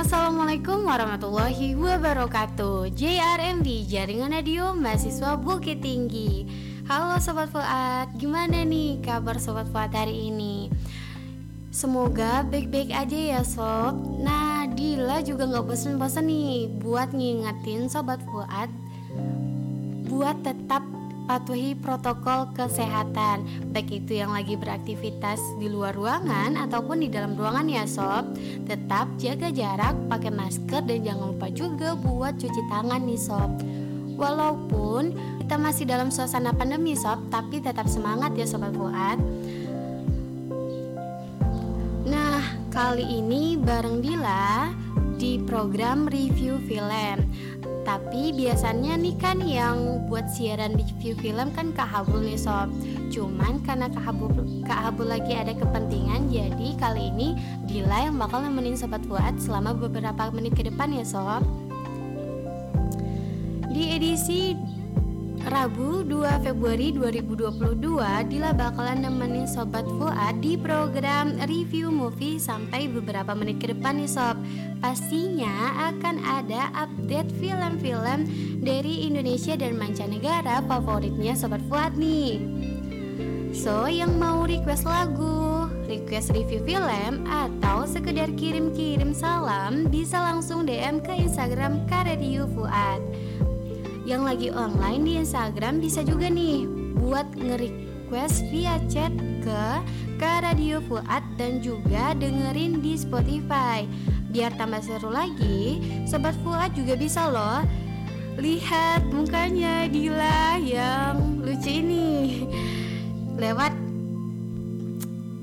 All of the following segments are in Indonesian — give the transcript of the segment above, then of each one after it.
Assalamualaikum warahmatullahi wabarakatuh. JRMD Jaringan Radio Mahasiswa Bukit Tinggi. Halo Sobat Fuad, gimana nih kabar Sobat Fuad hari ini? Semoga baik-baik aja ya Sob. Nah Dila juga gak bosen-bosen nih Buat ngingetin Sobat Fuad Buat tetap patuhi protokol kesehatan Baik itu yang lagi beraktivitas di luar ruangan ataupun di dalam ruangan ya sob. Tetap jaga jarak, pakai masker dan jangan lupa juga buat cuci tangan nih sob. Walaupun kita masih dalam suasana pandemi sob Tapi tetap semangat ya sobat Fuad. Nah kali ini bareng Dila di program review film tapi biasanya nih kan yang buat siaran review film kan Kak Habul nih sob. Cuman karena Kak Habul, Kak Habul lagi ada kepentingan Jadi kali ini Dila yang bakal nemenin Sobat Fuad selama beberapa menit ke depan ya sob. Di edisi Rabu 2 Februari 2022 Dila bakalan nemenin Sobat Fuad di program review movie sampai beberapa menit ke depan nih sob. Pastinya akan ada update film-film dari Indonesia dan mancanegara favoritnya Sobat Fuad nih. So yang mau request lagu, request review film atau sekedar kirim-kirim salam bisa langsung DM ke Instagram Karedio Fuad yang lagi online di Instagram bisa juga nih buat nge-request via chat ke ke Radio Fuad dan juga dengerin di Spotify. Biar tambah seru lagi, Sobat Fuad juga bisa loh lihat mukanya Dila yang lucu ini lewat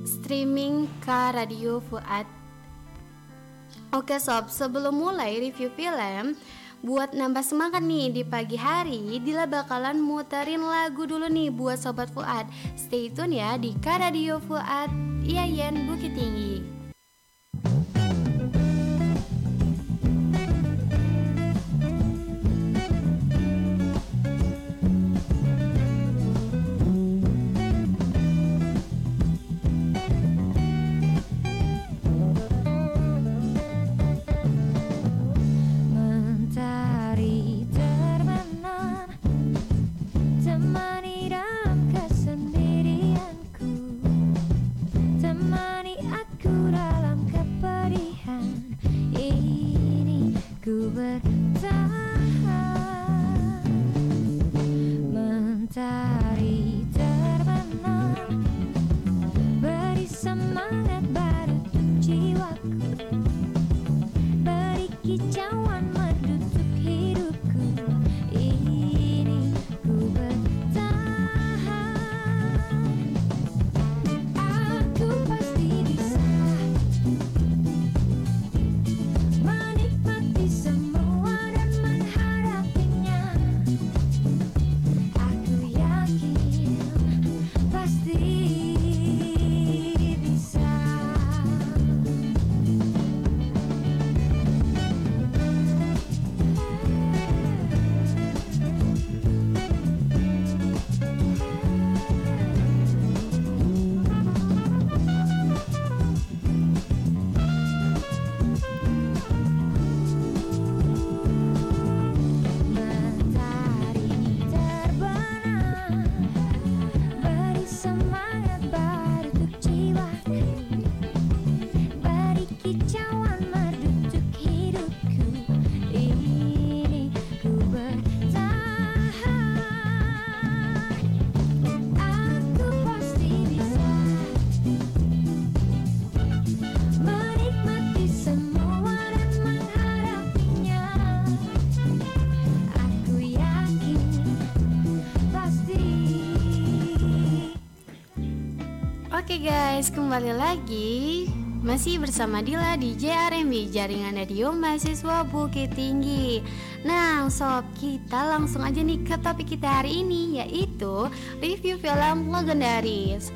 streaming ke Radio Fuad. Oke sob, sebelum mulai review film, Buat nambah semangat nih di pagi hari, Dila bakalan muterin lagu dulu nih buat Sobat Fuad. Stay tune ya di Karadio Fuad, Iyayen Bukit Tinggi. temani aku dalam kepedihan. Ini ku berkata Guys, kembali lagi masih bersama Dila di JRMB Jaringan Radio Mahasiswa Bukit Tinggi. Nah, sob, kita langsung aja nih ke topik kita hari ini yaitu review film legendaris.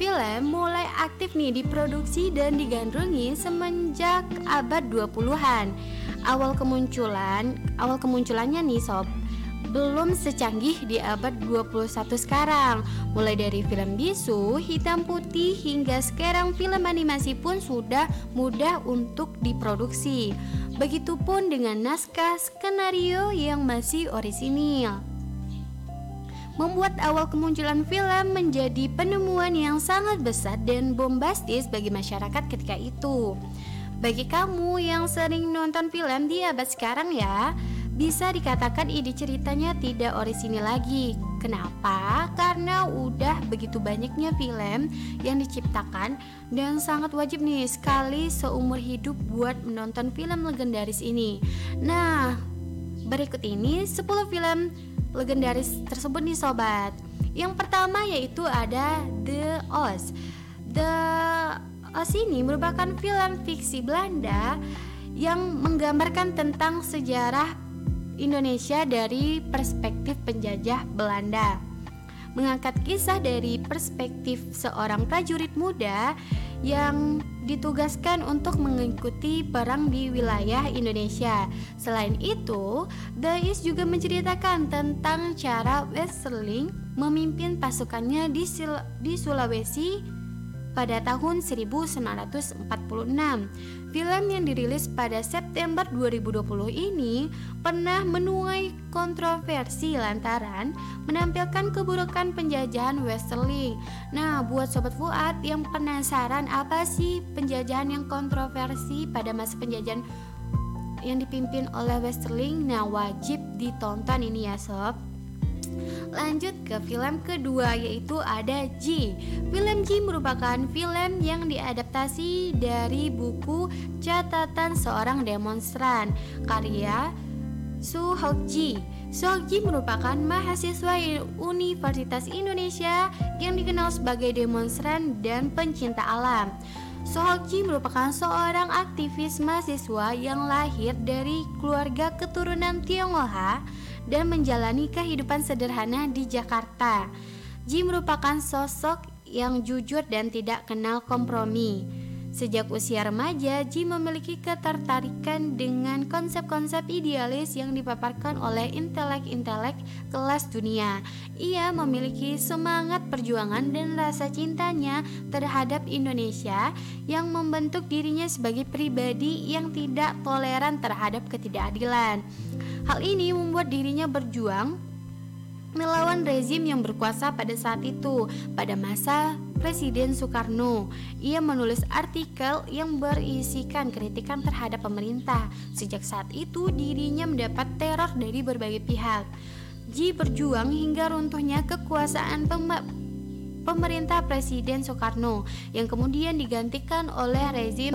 Film mulai aktif nih diproduksi dan digandrungi semenjak abad 20-an. Awal kemunculan, awal kemunculannya nih sob belum secanggih di abad 21 sekarang. Mulai dari film bisu, hitam putih hingga sekarang film animasi pun sudah mudah untuk diproduksi. Begitupun dengan naskah skenario yang masih orisinil membuat awal kemunculan film menjadi penemuan yang sangat besar dan bombastis bagi masyarakat ketika itu. Bagi kamu yang sering nonton film di abad sekarang ya, bisa dikatakan ide ceritanya tidak orisinil lagi. Kenapa? Karena udah begitu banyaknya film yang diciptakan dan sangat wajib nih sekali seumur hidup buat menonton film legendaris ini. Nah, berikut ini 10 film legendaris tersebut nih sobat. Yang pertama yaitu ada The Oz. The Oz ini merupakan film fiksi Belanda yang menggambarkan tentang sejarah Indonesia dari perspektif penjajah Belanda. Mengangkat kisah dari perspektif seorang prajurit muda yang ditugaskan untuk mengikuti perang di wilayah Indonesia. Selain itu, The East juga menceritakan tentang cara Westerling memimpin pasukannya di, di Sulawesi pada tahun 1946. Film yang dirilis pada September 2020 ini pernah menuai kontroversi lantaran menampilkan keburukan penjajahan Westerling. Nah, buat sobat Fuad yang penasaran apa sih penjajahan yang kontroversi pada masa penjajahan yang dipimpin oleh Westerling? Nah, wajib ditonton ini ya sob. Lanjut ke film kedua yaitu ada G. Film G merupakan film yang diadaptasi dari buku Catatan Seorang Demonstran karya Su Ji. Su Ji merupakan mahasiswa Universitas Indonesia yang dikenal sebagai demonstran dan pencinta alam. Sohokji merupakan seorang aktivis mahasiswa yang lahir dari keluarga keturunan Tionghoa dan menjalani kehidupan sederhana di Jakarta. Ji merupakan sosok yang jujur dan tidak kenal kompromi. Sejak usia remaja, Ji memiliki ketertarikan dengan konsep-konsep idealis yang dipaparkan oleh intelek-intelek kelas dunia. Ia memiliki semangat perjuangan dan rasa cintanya terhadap Indonesia yang membentuk dirinya sebagai pribadi yang tidak toleran terhadap ketidakadilan. Hal ini membuat dirinya berjuang melawan rezim yang berkuasa pada saat itu. Pada masa Presiden Soekarno, ia menulis artikel yang berisikan kritikan terhadap pemerintah. Sejak saat itu, dirinya mendapat teror dari berbagai pihak. Ji berjuang hingga runtuhnya kekuasaan pemerintah Presiden Soekarno yang kemudian digantikan oleh rezim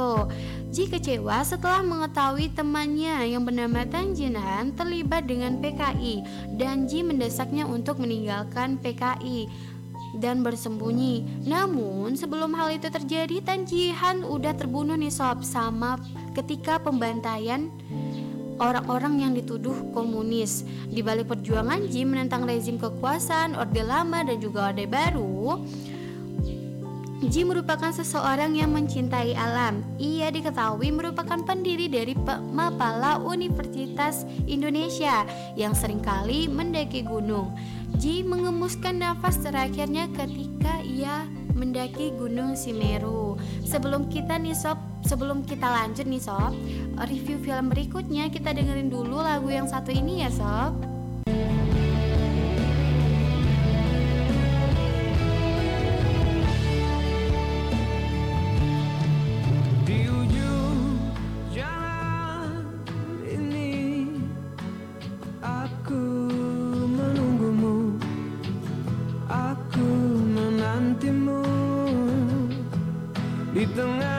Ji kecewa setelah mengetahui temannya yang bernama Tan Jinhan terlibat dengan PKI dan Ji mendesaknya untuk meninggalkan PKI dan bersembunyi. Namun sebelum hal itu terjadi Tan Jihan udah terbunuh nih sob sama ketika pembantaian orang-orang yang dituduh komunis. Di balik perjuangan Jim menentang rezim kekuasaan, Orde Lama dan juga Orde Baru, Jim merupakan seseorang yang mencintai alam. Ia diketahui merupakan pendiri dari Mapala Universitas Indonesia yang sering kali mendaki gunung. Jim mengemuskan nafas terakhirnya ketika ia mendaki Gunung Simeru. Sebelum kita nih sob, sebelum kita lanjut nih sob, review film berikutnya kita dengerin dulu lagu yang satu ini ya sob. Y tengo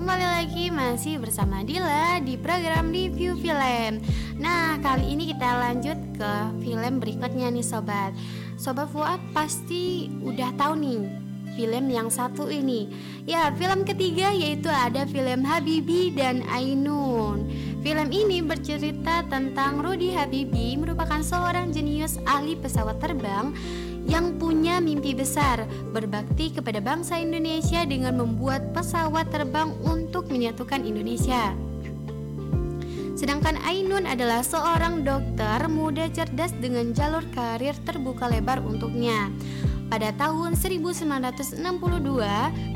kembali lagi masih bersama Dila di program review film. Nah, kali ini kita lanjut ke film berikutnya nih sobat. Sobat Fuad pasti udah tahu nih film yang satu ini. Ya, film ketiga yaitu ada film Habibi dan Ainun. Film ini bercerita tentang Rudy Habibi merupakan seorang jenius ahli pesawat terbang yang punya mimpi besar berbakti kepada bangsa Indonesia dengan membuat pesawat terbang untuk menyatukan Indonesia. Sedangkan Ainun adalah seorang dokter muda cerdas dengan jalur karir terbuka lebar untuknya. Pada tahun 1962,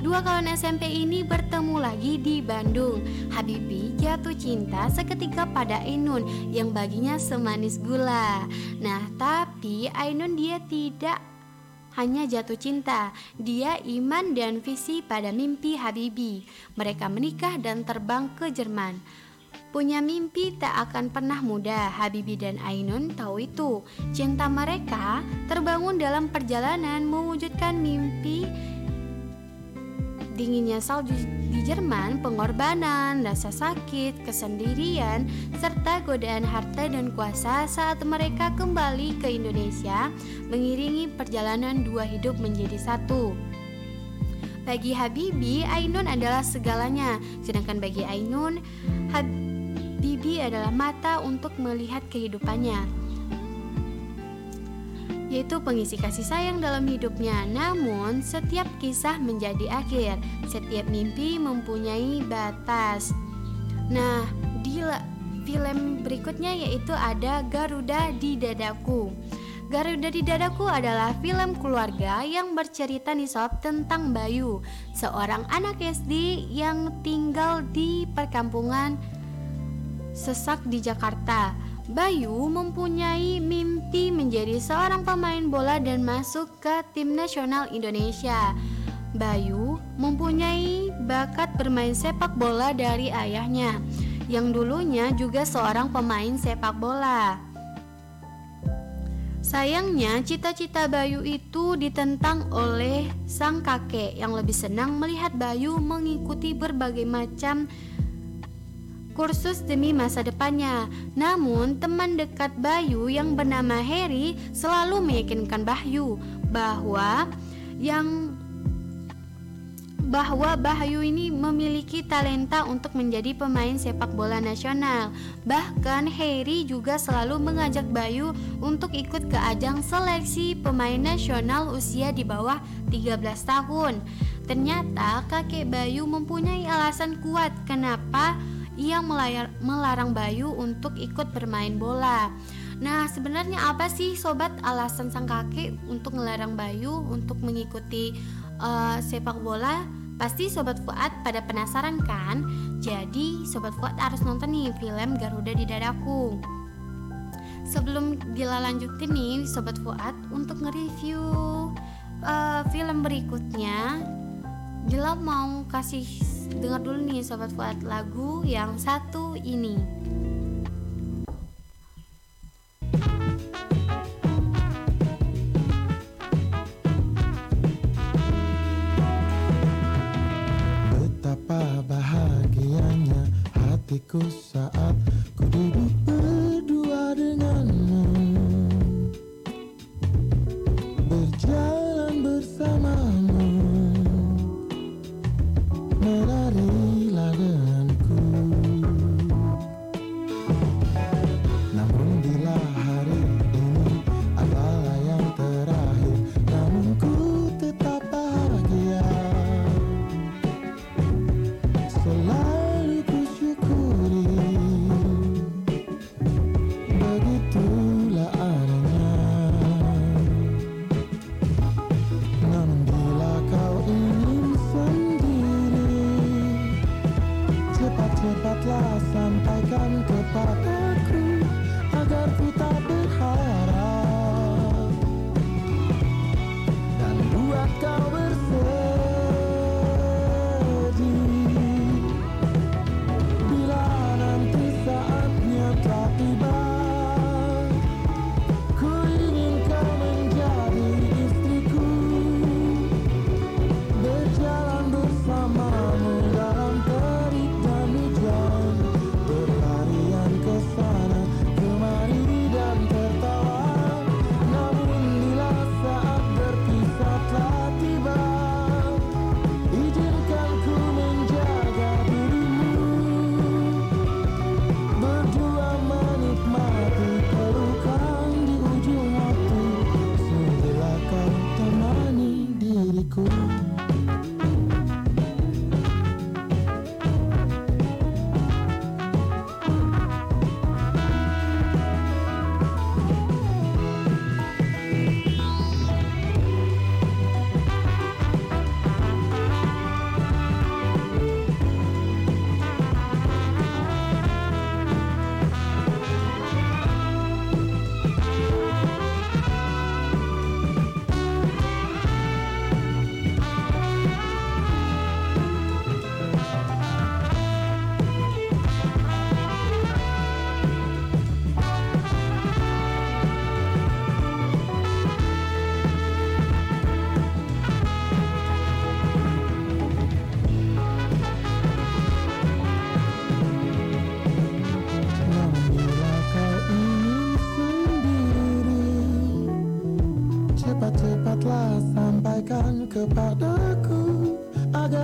dua kawan SMP ini bertemu lagi di Bandung. Habibi jatuh cinta seketika pada Ainun yang baginya semanis gula. Nah, tapi Ainun dia tidak hanya jatuh cinta. Dia iman dan visi pada mimpi Habibi. Mereka menikah dan terbang ke Jerman. Punya mimpi tak akan pernah mudah. Habibi dan Ainun tahu itu. Cinta mereka terbangun dalam perjalanan mewujudkan mimpi dinginnya salju di Jerman, pengorbanan, rasa sakit, kesendirian, serta godaan harta dan kuasa saat mereka kembali ke Indonesia mengiringi perjalanan dua hidup menjadi satu. Bagi Habibi, Ainun adalah segalanya, sedangkan bagi Ainun, Hab Bibi adalah mata untuk melihat kehidupannya, yaitu pengisi kasih sayang dalam hidupnya. Namun, setiap kisah menjadi akhir, setiap mimpi mempunyai batas. Nah, di film berikutnya yaitu ada Garuda di Dadaku. Garuda di Dadaku adalah film keluarga yang bercerita nih sob tentang Bayu, seorang anak SD yang tinggal di perkampungan sesak di Jakarta. Bayu mempunyai mimpi menjadi seorang pemain bola dan masuk ke tim nasional Indonesia. Bayu mempunyai bakat bermain sepak bola dari ayahnya, yang dulunya juga seorang pemain sepak bola. Sayangnya, cita-cita Bayu itu ditentang oleh sang kakek yang lebih senang melihat Bayu mengikuti berbagai macam kursus demi masa depannya. Namun, teman dekat Bayu yang bernama Harry selalu meyakinkan Bayu bahwa yang bahwa Bayu ini memiliki talenta untuk menjadi pemain sepak bola nasional. Bahkan Harry juga selalu mengajak Bayu untuk ikut ke ajang seleksi pemain nasional usia di bawah 13 tahun. Ternyata kakek Bayu mempunyai alasan kuat kenapa melayar, melarang Bayu untuk ikut bermain bola. Nah, sebenarnya apa sih sobat alasan sang kakek untuk melarang Bayu untuk mengikuti uh, sepak bola? Pasti sobat Fuad pada penasaran kan? Jadi, sobat Fuad harus nonton nih film Garuda di Dadaku. Sebelum Dila lanjutin nih sobat Fuad untuk nge-review uh, film berikutnya, Dila mau kasih dengar dulu nih sobat Fuad lagu yang satu ini. Betapa bahagianya hatiku saat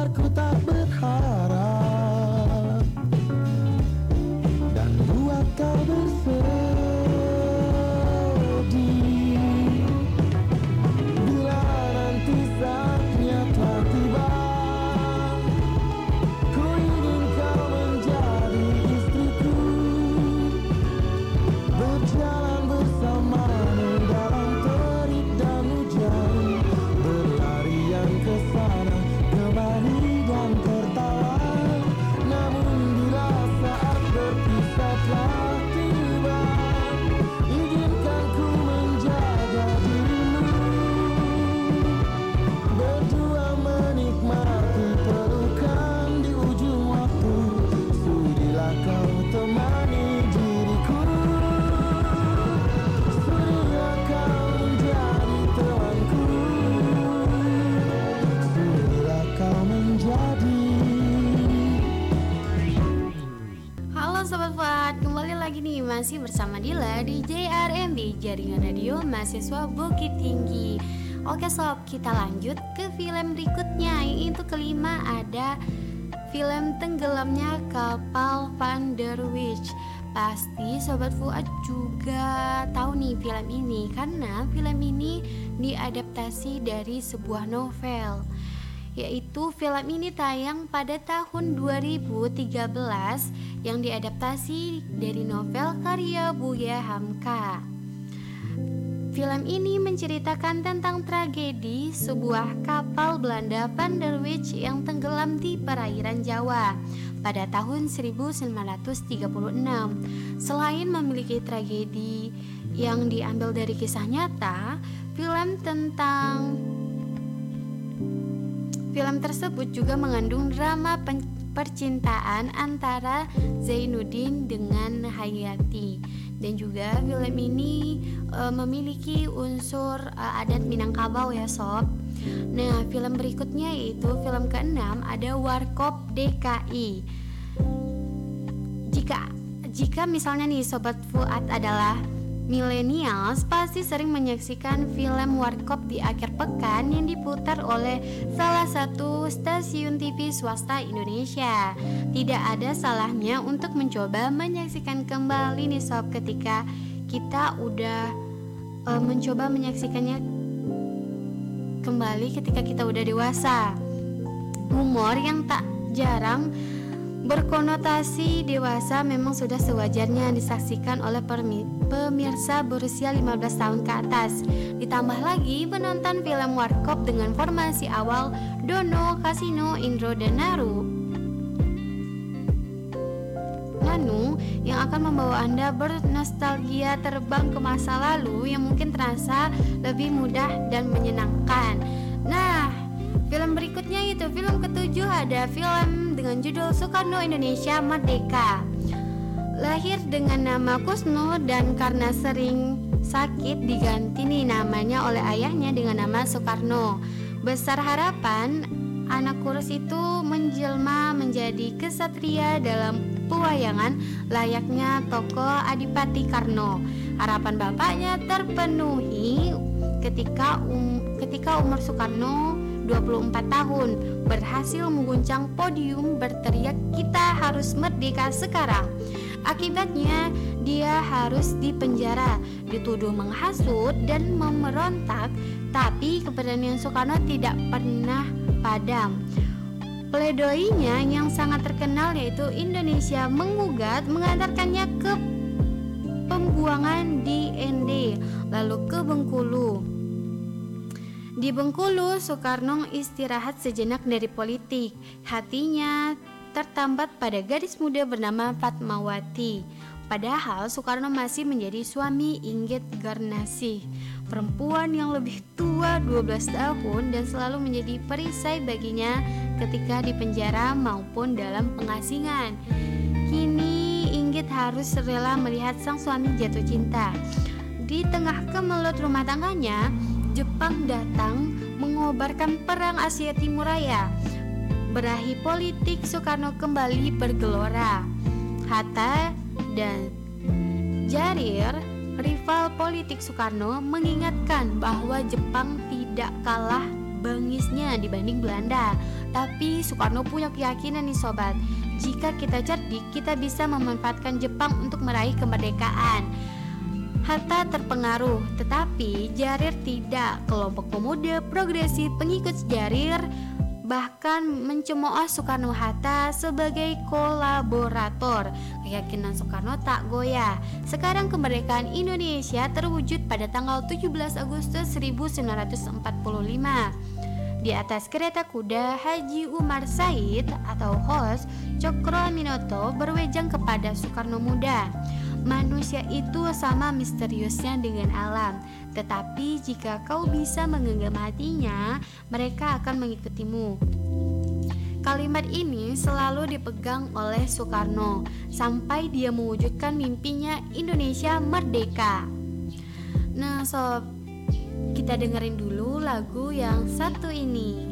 i Dark it. Jaringan Radio Mahasiswa Bukit Tinggi. Oke sob, kita lanjut ke film berikutnya Yaitu kelima ada film tenggelamnya kapal Van der Witch Pasti Sobat Fuad juga tahu nih film ini Karena film ini diadaptasi dari sebuah novel yaitu film ini tayang pada tahun 2013 yang diadaptasi dari novel karya Buya Hamka. Film ini menceritakan tentang tragedi sebuah kapal Belanda Van der Witch yang tenggelam di perairan Jawa pada tahun 1936. Selain memiliki tragedi yang diambil dari kisah nyata, film tentang Film tersebut juga mengandung drama percintaan antara Zainuddin dengan Hayati dan juga film ini e, memiliki unsur e, adat Minangkabau ya sob. Nah film berikutnya yaitu film keenam ada Warkop DKI. Jika jika misalnya nih sobat Fuad adalah millennials pasti sering menyaksikan film Warkop di akhir pekan yang diputar oleh salah satu stasiun TV swasta Indonesia. Tidak ada salahnya untuk mencoba menyaksikan kembali nih sob ketika kita udah uh, mencoba menyaksikannya kembali ketika kita udah dewasa. Humor yang tak jarang berkonotasi dewasa memang sudah sewajarnya disaksikan oleh pemirsa berusia 15 tahun ke atas. Ditambah lagi menonton film Warkop dengan formasi awal Dono, Kasino, Indro, dan Naru. Nanu yang akan membawa Anda bernostalgia terbang ke masa lalu yang mungkin terasa lebih mudah dan menyenangkan. Nah, Film berikutnya itu film ketujuh ada film dengan judul Soekarno Indonesia Merdeka. Lahir dengan nama Kusno dan karena sering sakit diganti nih namanya oleh ayahnya dengan nama Soekarno. Besar harapan anak kurus itu menjelma menjadi kesatria dalam pewayangan layaknya tokoh Adipati Karno. Harapan bapaknya terpenuhi ketika um, ketika umur Soekarno 24 tahun berhasil mengguncang podium berteriak kita harus merdeka sekarang. Akibatnya dia harus dipenjara, dituduh menghasut dan memerontak, tapi keberanian Soekarno tidak pernah padam. Pledoinya yang sangat terkenal yaitu Indonesia mengugat mengantarkannya ke pembuangan di ND lalu ke Bengkulu. Di Bengkulu, Soekarno istirahat sejenak dari politik. Hatinya tertambat pada gadis muda bernama Fatmawati. Padahal Soekarno masih menjadi suami Inggit Garnasih, perempuan yang lebih tua 12 tahun dan selalu menjadi perisai baginya ketika di penjara maupun dalam pengasingan. Kini Inggit harus rela melihat sang suami jatuh cinta. Di tengah kemelut rumah tangganya, Jepang datang mengobarkan perang Asia Timur Raya. Berahi politik Soekarno kembali bergelora. Hatta dan Jarir, rival politik Soekarno, mengingatkan bahwa Jepang tidak kalah bengisnya dibanding Belanda. Tapi Soekarno punya keyakinan nih sobat, jika kita cerdik, kita bisa memanfaatkan Jepang untuk meraih kemerdekaan. Hatta terpengaruh, tetapi Jarir tidak. Kelompok pemuda progresif pengikut Jarir bahkan mencemooh Soekarno-Hatta sebagai kolaborator. Keyakinan Soekarno tak goyah. Sekarang kemerdekaan Indonesia terwujud pada tanggal 17 Agustus 1945. Di atas kereta kuda Haji Umar Said atau Hos Cokro Minoto berwejang kepada Soekarno Muda. Manusia itu sama misteriusnya dengan alam, tetapi jika kau bisa menggenggam hatinya, mereka akan mengikutimu. Kalimat ini selalu dipegang oleh Soekarno sampai dia mewujudkan mimpinya Indonesia merdeka. Nah, sob, kita dengerin dulu lagu yang satu ini.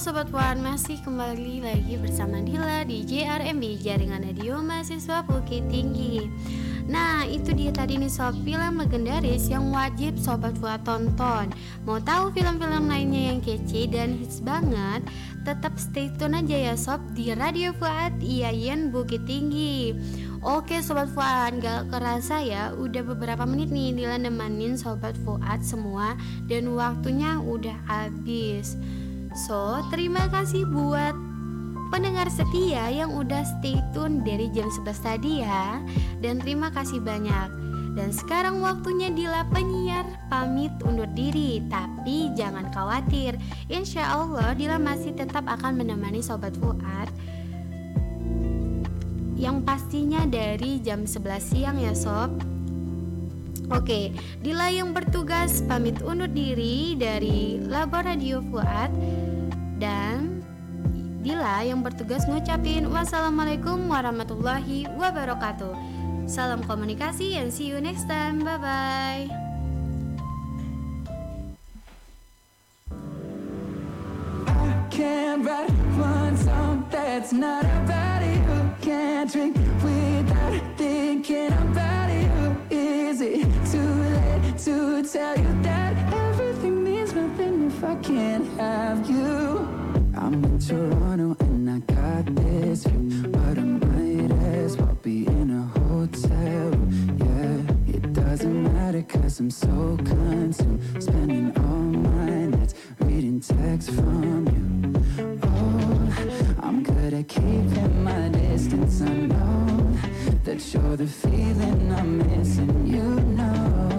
Sobat Puan, masih kembali lagi bersama Dila di JRMB Jaringan Radio Mahasiswa Bukit Tinggi. Nah itu dia tadi nih sob film legendaris yang wajib Sobat Fuad tonton. Mau tahu film-film lainnya yang kece dan hits banget? Tetap stay tune aja ya sob di Radio Fuad IAIN Bukit Tinggi. Oke Sobat Fuad, gak kerasa ya udah beberapa menit nih Dila nemenin Sobat Fuad semua dan waktunya udah habis So, terima kasih buat pendengar setia yang udah stay tune dari jam 11 tadi ya. Dan terima kasih banyak. Dan sekarang waktunya Dila penyiar. Pamit undur diri Tapi jangan khawatir. Insya Allah Dila masih tetap akan menemani Sobat Fuad. Yang pastinya dari jam 11 siang ya Sob. Oke, Dila yang bertugas pamit undur diri dari Labor Radio Fuad Dila yang bertugas ngucapin wassalamualaikum warahmatullahi wabarakatuh. Salam komunikasi and see you next time. Bye bye. Tell you that everything means nothing if I can't have you? I'm in Toronto and I got this view, but I might as well be in a hotel. Yeah, it doesn't matter cause I'm so consumed, spending all my nights reading texts from you. Oh, I'm good at keeping my distance. I know that you're the feeling I'm missing. You know